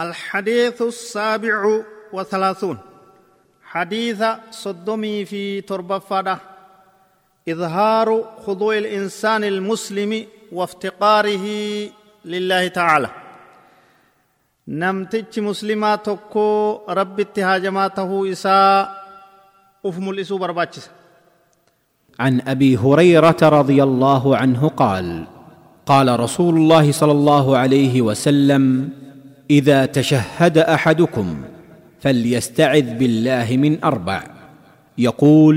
الحديث السابع وثلاثون. حديث صدمي في تربفادة إظهار خضوع الإنسان المسلم وافتقاره لله تعالى. نمتج تكو رب اتهاجماته إساء أفم الإسو برباتشس عن أبي هريرة رضي الله عنه قال قال رسول الله صلى الله عليه وسلم إذا تشهد أحدكم فليستعذ بالله من أربع. يقول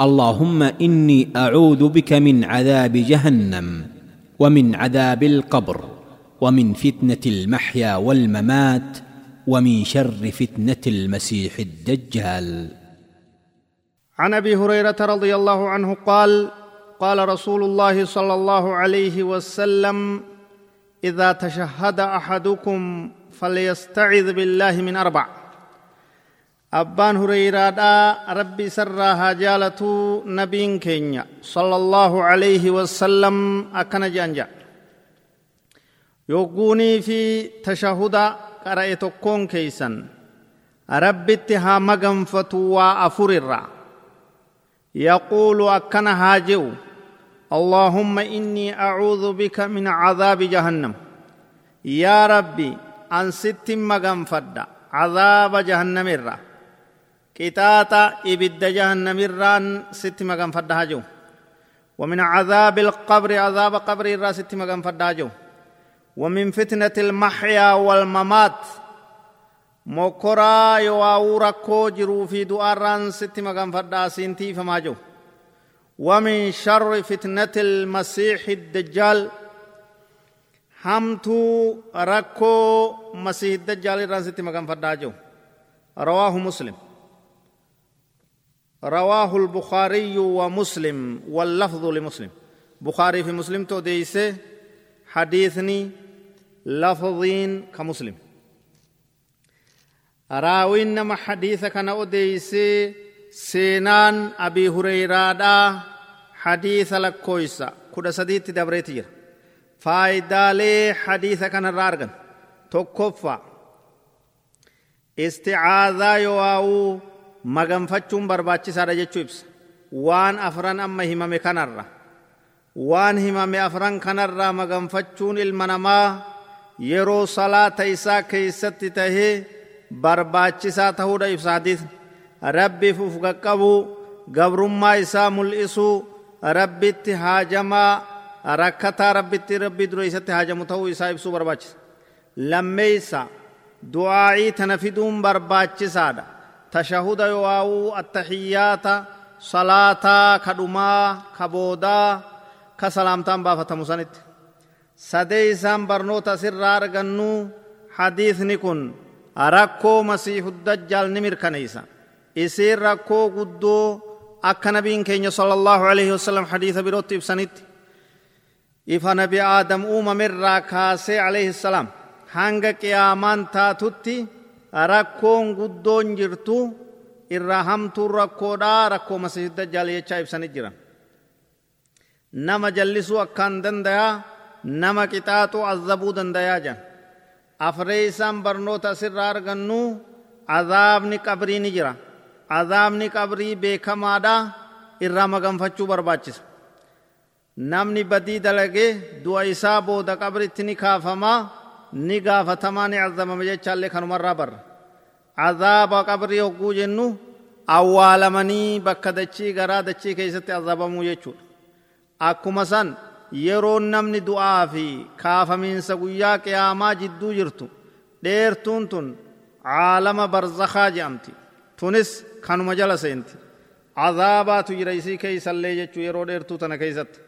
اللهم إني أعوذ بك من عذاب جهنم ومن عذاب القبر ومن فتنة المحيا والممات ومن شر فتنة المسيح الدجال. عن أبي هريرة رضي الله عنه قال قال رسول الله صلى الله عليه وسلم إذا تشهد أحدكم فليستعذ بالله من أربع. أبان هريرة ربي سرى هاجالة نبي كينيا. صلى الله عليه وسلم أكن جانجا. يقوني في تشهد قرأتكم كيسا ربي اتها مغنفتوا أفرر. يقول أكن هاجو. اللهم إني أعوذ بك من عذاب جهنم. يا ربي أن ست مغم فد عذاب جهنم الرّ قطاطا إبد جهنم الران ست مغم فد هاجو. ومن عذاب القبر عذاب قبر الرا ست مغم فد هاجو. ومن فتنة المحيا والممات yoo rakkoo jiruu fi du'aarraan sitti maganfadhaa siintii famaa jiru ومن شر فتنة المسيح الدجال. همتو ركو مسيح الدجال رانستي مكان فداجو رواه مسلم. رواه البخاري ومسلم واللفظ لمسلم. بخاري في مسلم تو ديسه حديثني لفظين كمسلم raawiin nama hadiisa kana odeeysee seenaan abii hureyraadhaa hadiisa lakkooysa kudha sadiitti dabreeti jira faayidaalee hadiisa kanarraa argan tokkoffaa isticaazaa yowaa'uu maganfachuun barbaachisaadha jechuu ibsa waan afran amma himame kanarra waan himame afran kanarraa maganfachuun ilma namaa yeroo salaata isaa keeysatti tahee barbaachisaa ta'uudha ibsa hadiisni rabbiif uf qaqqabuu gabrummaa isaa mul'isuu rabbitti haajamaa rakkataa rabbitti rabbii dura isatti haajamu ta'uu isaa ibsuu barbaachisa. Lammeeysa du'aa'ii tana fiduun barbaachisaadha. Tashahuda yowaa'uu attahiyyaata salaataa kadhumaa kaboodaa ka salaamtaan baafatamu sanitti. Sadee isaan barnoota asirraa argannuu hadiisni kun rakkoo masiihu dajjaal ni mirkaneeysa isiin rakkoo guddoo akka nabiin keenya sala allahu alaihi wasalam hadiisa birootti ibsanitti ifa nabi aadam uumamirraa kaasee alaihi salaam hanga qiyaamaan taatutti rakkoon guddoon jirtu irraa hamtuun rakkoodhaa rakkoo masiihu dajjaal jechaa ibsanit jiran nama jallisuu akkaan dandayaa nama qixaaxuu azabuu dandayaa jedhan afree isaan barnoota asirraa argannu azaabni qabrii ni jira azaabni qabrii beekamaadha irraa maganfachuu barbaachisa. Namni badii dalagee du'a isaa booda qabritti ni kaafamaa ni gaafatamaa ni azabama jechaallee kanumarraa barra. Azaaba qabrii hogguu jennu awwaalamanii bakka dachii garaa dachii keessatti azabamuu jechuudha. Akkuma san yeroo namni du'aa fi kaafamiinsa guyyaa qiyaamaa jidduu jirtu dheertuun tun caalama barzakaa jedhamti kanuma jala seenti azaabaatu jira isii keeysallee jechuu yeroo dheertuu tana keeysatti